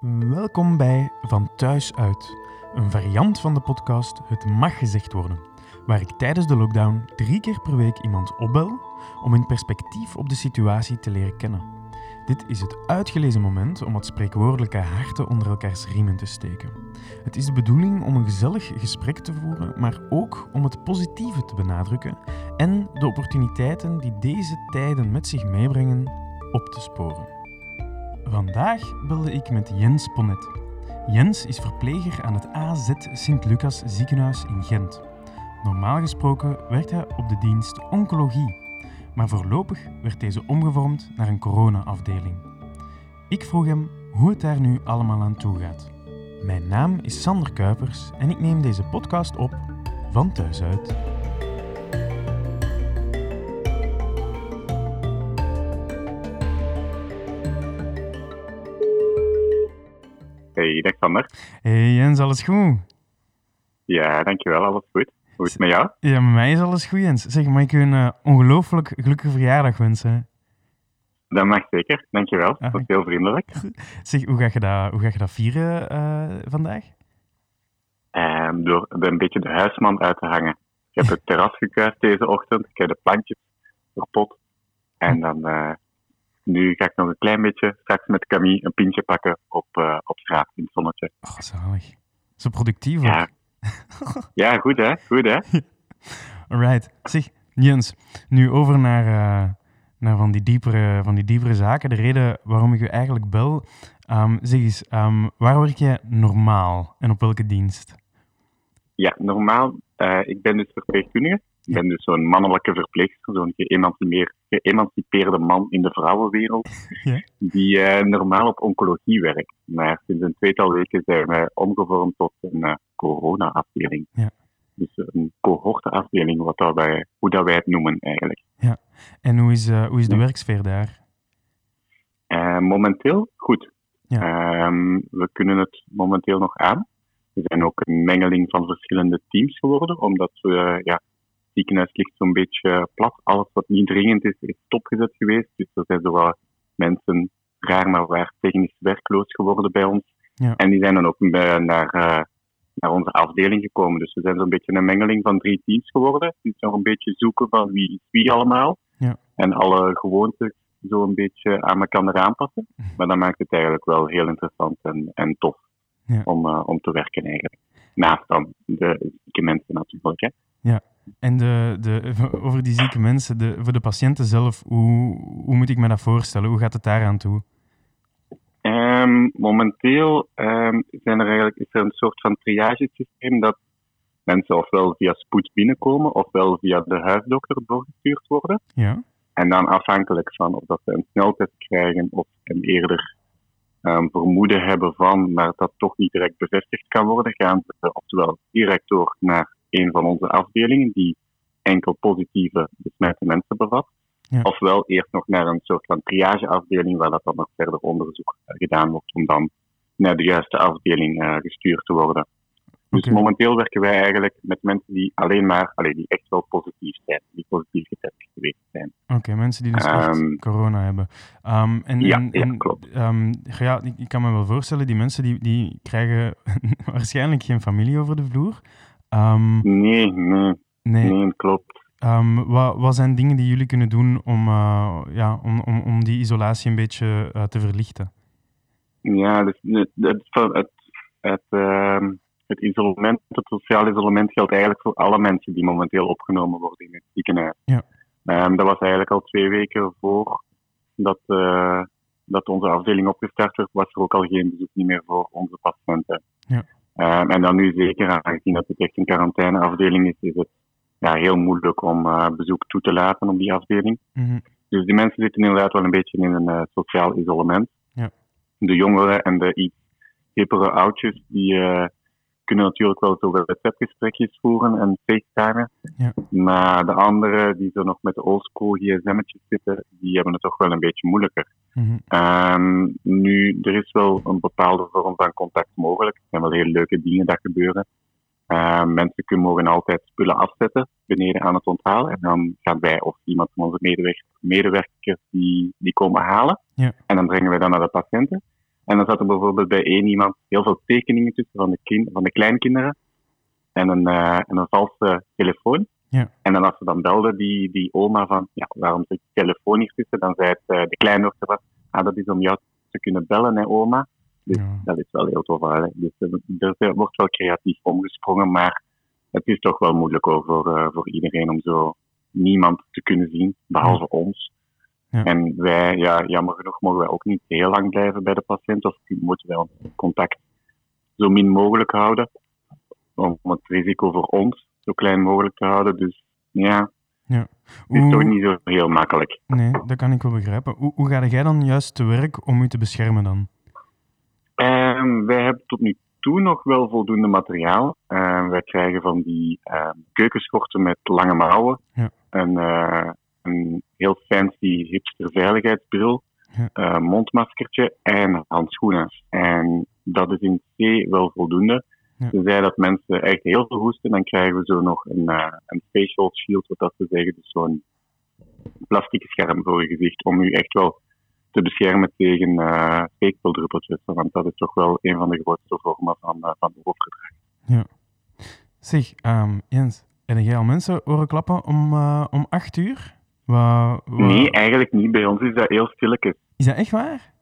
Welkom bij Van Thuis Uit, een variant van de podcast Het Mag Gezegd Worden, waar ik tijdens de lockdown drie keer per week iemand opbel om in perspectief op de situatie te leren kennen. Dit is het uitgelezen moment om het spreekwoordelijke harten onder elkaars riemen te steken. Het is de bedoeling om een gezellig gesprek te voeren, maar ook om het positieve te benadrukken en de opportuniteiten die deze tijden met zich meebrengen op te sporen. Vandaag belde ik met Jens Ponnet. Jens is verpleger aan het AZ Sint-Lucas ziekenhuis in Gent. Normaal gesproken werkt hij op de dienst oncologie, maar voorlopig werd deze omgevormd naar een corona-afdeling. Ik vroeg hem hoe het daar nu allemaal aan toe gaat. Mijn naam is Sander Kuipers en ik neem deze podcast op van thuis uit. Hey, dag Sander. Hey Jens, alles goed? Ja, dankjewel, alles goed. Hoe is het met jou? Ja, met mij is alles goed, Jens. Zeg, mag ik u een uh, ongelooflijk gelukkige verjaardag wensen? Dat mag zeker, dankjewel. Ah, dat is heel vriendelijk. Zeg, hoe ga je dat, hoe ga je dat vieren uh, vandaag? Um, door een beetje de huisman uit te hangen. Ik heb het terras gekuist deze ochtend. Ik heb de plantjes verpot. En dan, uh, nu ga ik nog een klein beetje straks met Camille een pintje pakken op, uh, op straat in het zonnetje. Oh, zalig. Zo productief Ja. goed hè, goed hè. Alright. Zeg, Jens, nu over naar, uh, naar van, die diepere, van die diepere zaken. De reden waarom ik u eigenlijk bel. Um, zeg eens, um, waar werk je normaal en op welke dienst? Ja, normaal, uh, ik ben dus verpleegkundige. Ik ben dus zo'n mannelijke verpleegster, zo'n geëmancipeerde man in de vrouwenwereld, Ja. die uh, normaal op oncologie werkt. Maar sinds een tweetal weken zijn wij omgevormd tot een uh, corona-afdeling. Ja. Dus een cohorteafdeling, wat dat wij, hoe dat wij het noemen eigenlijk. Ja. En hoe is, uh, hoe is de Ja. werksfeer daar? Momenteel goed. Ja. Um, we kunnen het momenteel nog aan. We zijn ook een mengeling van verschillende teams geworden, omdat we, ja, ziekenhuis ligt zo'n beetje plat. Alles wat niet dringend is, is stopgezet geweest. Dus er zijn zo wat mensen raar maar waar technisch werkloos geworden bij ons. Ja. En die zijn dan ook bij, naar, uh, naar onze afdeling gekomen. Dus we zijn zo'n beetje een mengeling van drie teams geworden. Dus nog een beetje zoeken van wie is wie allemaal. Ja. En alle gewoontes zo een beetje aan elkaar aanpassen. Maar dat maakt het eigenlijk wel heel interessant en, en tof Ja. om, uh, om te werken eigenlijk. Naast dan de zieke mensen natuurlijk. Hè. Ja. En de, de, over die zieke mensen, de, voor de patiënten zelf, hoe, hoe moet ik me dat voorstellen? Hoe gaat het daaraan toe? Um, momenteel um, zijn er eigenlijk, is er een soort van triagesysteem dat mensen ofwel via spoed binnenkomen ofwel via de huisdokter doorgestuurd worden. Ja. En dan afhankelijk van of dat ze een sneltest krijgen of een eerder um, vermoeden hebben van, maar dat toch niet direct bevestigd kan worden, gaan ze oftewel direct door naar een van onze afdelingen die enkel positieve besmette mensen bevat. Ja. Ofwel eerst nog naar een soort van triageafdeling waar dat dan nog verder onderzoek gedaan wordt om dan naar de juiste afdeling uh, gestuurd te worden. Dus momenteel werken wij eigenlijk met mensen die alleen maar, allee, die echt wel positief zijn, die positief getest geweest zijn. Oké, mensen die dus echt Ehm, corona hebben. Um, en, ja, en, ja, en, klopt. um, ja, ik, ik kan me wel voorstellen, die mensen die, die krijgen waarschijnlijk geen familie over de vloer. Um, Nee, nee, nee, nee, klopt. Um, wat, wat zijn dingen die jullie kunnen doen om, uh, ja, om, om, om die isolatie een beetje uh, te verlichten? Ja, dus het, het, het, het, uh, het isolement, het sociaal isolement geldt eigenlijk voor alle mensen die momenteel opgenomen worden in het ziekenhuis. Ja. Um, dat was eigenlijk al twee weken voor dat, uh, dat onze afdeling opgestart werd, was er ook al geen bezoek niet meer voor onze patiënten. Ja. Um, en dan nu zeker, aangezien dat het echt een quarantaineafdeling is, is het ja, heel moeilijk om uh, bezoek toe te laten op die afdeling. Mm -hmm. Dus die mensen zitten inderdaad wel een beetje in een uh, sociaal isolement. Ja. De jongeren en de iets hippere oudjes, die uh, kunnen natuurlijk wel zo receptgesprekjes voeren en facetimen. Ja. Maar de anderen, die zo nog met de oldschool gsm'tjes zitten, die hebben het toch wel een beetje moeilijker. Mm -hmm. um, nu, er is wel een bepaalde vorm van contact mogelijk. Er zijn wel heel leuke dingen dat gebeuren. Uh, mensen kunnen mogen altijd spullen afzetten beneden aan het onthalen. En dan gaan wij of iemand van onze medewerkers, medewerkers die, die komen halen. Ja. En dan brengen wij dat naar de patiënten. En dan zat er bijvoorbeeld bij één iemand heel veel tekeningen tussen van de, kind, van de kleinkinderen en een, uh, en een valse telefoon. Ja. En dan als ze dan belde die, die oma van, ja, waarom zit die telefoon hier tussen? Dan zei het, uh, de kleindochter van, ah, dat is om jou te kunnen bellen, hè, oma. Dus Ja. dat is wel heel tof. hè. Dus er, er wordt wel creatief omgesprongen, maar het is toch wel moeilijk hoor, voor, uh, voor iedereen om zo niemand te kunnen zien, behalve ons. Ja. En wij, ja, jammer genoeg, mogen wij ook niet heel lang blijven bij de patiënt, of moeten wij ons contact zo min mogelijk houden, om het risico voor ons zo klein mogelijk te houden. Dus ja, het is toch niet zo heel makkelijk. Nee, dat kan ik wel begrijpen. Hoe, hoe ga jij dan juist te werk om u te beschermen dan? Ehm, wij hebben tot nu toe nog wel voldoende materiaal. Ehm, wij krijgen van die ehm, keukenschorten met lange mouwen. Ja. Een, eh, een heel fancy hipster veiligheidsbril. Ja. eh, mondmaskertje en handschoenen. En dat is in C wel voldoende. Ja. Tenzij dat mensen echt heel veel hoesten, dan krijgen we zo nog een, eh, een facial shield, wat dat we zeggen. Dus zo'n plastic scherm voor je gezicht, om u echt wel te beschermen tegen uh. Want dat is toch wel een van de grootste vormen van, uh, van hoofdgedrag. Zeg, ehm, Jens, heb jij al mensen horen klappen om, uh, om acht uur? Wa, wa- Nee, eigenlijk niet. Bij ons is dat heel stilletjes. Is dat echt waar?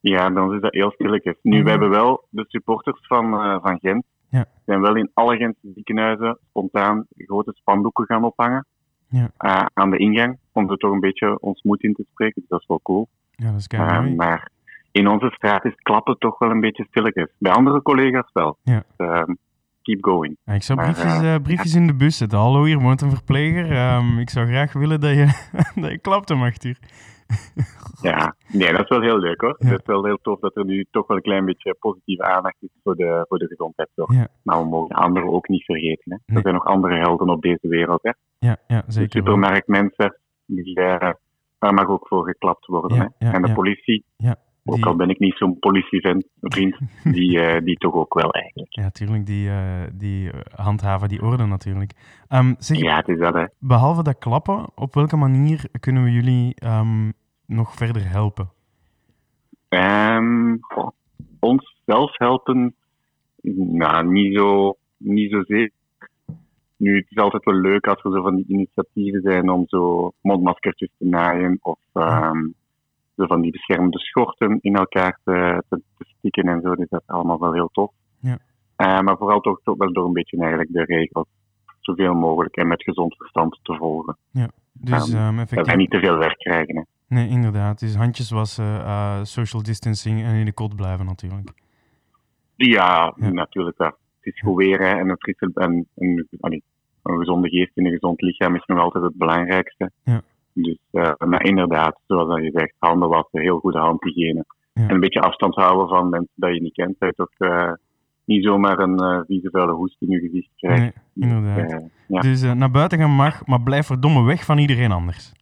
Ja, bij ons is dat heel stilletjes. Nu, Mhm. we hebben wel de supporters van, uh, van Gent. Ja. zijn wel in alle Gentse ziekenhuizen spontaan grote spandoeken gaan ophangen. Ja. Uh, aan de ingang, om er toch een beetje ons moed in te spreken. Dus dat is wel cool. Ja, dat is Uh, maar in onze straat is klappen toch wel een beetje stilletjes. Bij andere collega's wel. Ja. Dus, uh, keep going. Ja, ik zou maar, briefjes, eh, eh, briefjes in de bus zetten. Hallo, hier woont een verpleger. Ehm, ik zou graag willen dat je, dat je klapt om acht uur. Ja, nee, dat is wel heel leuk hoor. Ja. Het is wel heel tof dat er nu toch wel een klein beetje positieve aandacht is voor de, voor de gezondheidszorg. Ja. Maar we mogen anderen ook niet vergeten. Hè. Nee. Er zijn nog andere helden op deze wereld. Hè. Ja, ja De zeker. wel. supermarktmensen, die, daar mag ook voor geklapt worden. Hè. en de politie, Ja, ook al ben ik niet zo'n politievent, vriend, die, eh, die toch ook wel eigenlijk. Ja, tuurlijk, die, eh, die handhaven die orde natuurlijk. Ehm, zeg, Ja, het is dat hè. behalve dat klappen, op welke manier kunnen we jullie ehm, nog verder helpen? Ehm, ons zelf helpen, nou, niet, zo, niet zozeer. Nu, het is altijd wel leuk als er zo van die initiatieven zijn om zo mondmaskertjes te naaien of ehm, zo van die beschermende schorten in elkaar te, te, te stikken en zo. Dus dat is allemaal wel heel tof. Ja. Eh, maar vooral toch, toch wel door een beetje eigenlijk de regels zoveel mogelijk en met gezond verstand te volgen. Dus Ehm, ehm, Dat effectief... wij niet te veel werk krijgen. Hè. Nee, inderdaad. Dus handjes wassen, eh, social distancing en in de kot blijven natuurlijk. Ja, Ja. natuurlijk wel. Het is goed weer hè, en een, frisse, en, een, allee, een gezonde geest in een gezond lichaam is nog altijd het belangrijkste. Ja. Dus, eh, maar inderdaad, zoals je zegt, handen wassen, heel goede handhygiëne. Ja. En een beetje afstand houden van mensen dat je niet kent. Dat je toch eh, niet zomaar een eh vieze vuile hoest in je gezicht krijgt. Nee, inderdaad. Ja. Dus eh, naar buiten gaan mag, maar blijf verdomme weg van iedereen anders.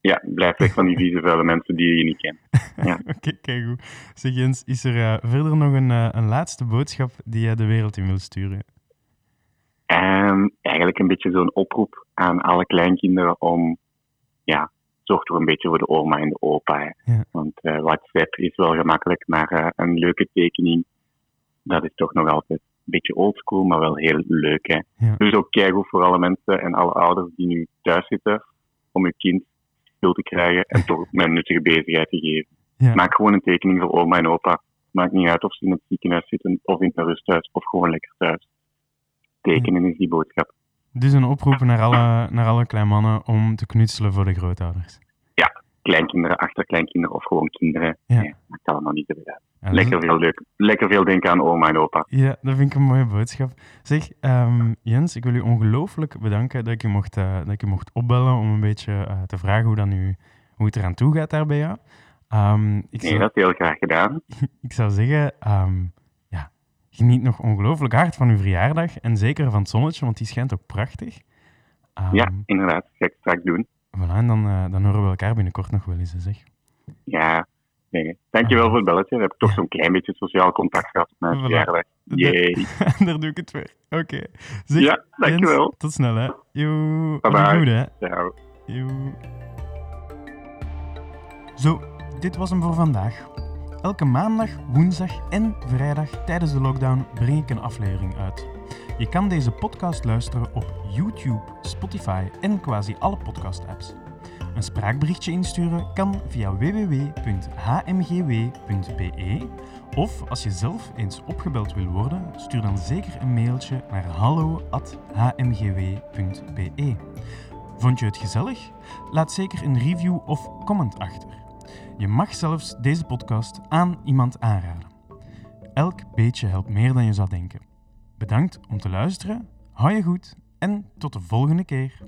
Ja, blijf weg van die vieze vuile mensen die je niet kent. Ja. Oké, kijk goed. Zeg Jens, is er eh, verder nog een, eh, een laatste boodschap die jij de wereld in wil sturen? En eigenlijk een beetje zo'n oproep aan alle kleinkinderen om, ja, zorg toch een beetje voor de oma en de opa. Ja. Want eh, WhatsApp is wel gemakkelijk, maar een leuke tekening, dat is toch nog altijd een beetje oldschool, maar wel heel leuk. Hè. Ja. Dus ook keigoed voor alle mensen en alle ouders die nu thuis zitten, om hun kind te krijgen en toch een nuttige bezigheid te geven. Ja. Maak gewoon een tekening voor oma en opa. Maakt niet uit of ze in het ziekenhuis zitten of in het rusthuis of gewoon lekker thuis. Tekenen is die boodschap. Dus een oproep naar alle, naar alle kleinmannen om te knutselen voor de grootouders. Kleinkinderen, achterkleinkinderen of gewoon kinderen. Ja. Ja. maakt allemaal niet zoveel uit. Ja, Lekker veel leuk. Lekker veel denken aan oma en opa. Ja, dat vind ik een mooie boodschap. Zeg, ehm, Jens, ik wil u ongelooflijk bedanken dat ik u mocht, eh, dat ik u mocht opbellen om een beetje eh, te vragen hoe, dan nu, hoe het eraan toe gaat daar bij jou. Ehm, ik, Nee, zou, dat heel graag gedaan. ik zou zeggen, ehm, ja, geniet nog ongelooflijk hard van uw verjaardag en zeker van het zonnetje, want die schijnt ook prachtig. Ja, inderdaad. Ga ik straks doen. Voilà, en dan, eh, dan horen we elkaar binnenkort nog wel eens, zeg. Ja. Nee, dankjewel voor het belletje. Dan heb ik toch zo'n klein beetje sociaal contact gehad op mijn Voilà. verjaardag. Yay. daar doe ik het weer. Oké. Zeg, Ja, dankjewel. Jens, tot snel, hè. Joe. Bye bye. Goed, hè. Ciao. Joe. Zo, dit was hem voor vandaag. Elke maandag, woensdag en vrijdag tijdens de lockdown breng ik een aflevering uit. Je kan deze podcast luisteren op YouTube, Spotify en quasi alle podcast-apps. Een spraakberichtje insturen kan via www.hmgw.be of als je zelf eens opgebeld wil worden, stuur dan zeker een mailtje naar hallo.hmgw.be. Vond je het gezellig? Laat zeker een review of comment achter. Je mag zelfs deze podcast aan iemand aanraden. Elk beetje helpt meer dan je zou denken. Bedankt om te luisteren, hou je goed en tot de volgende keer.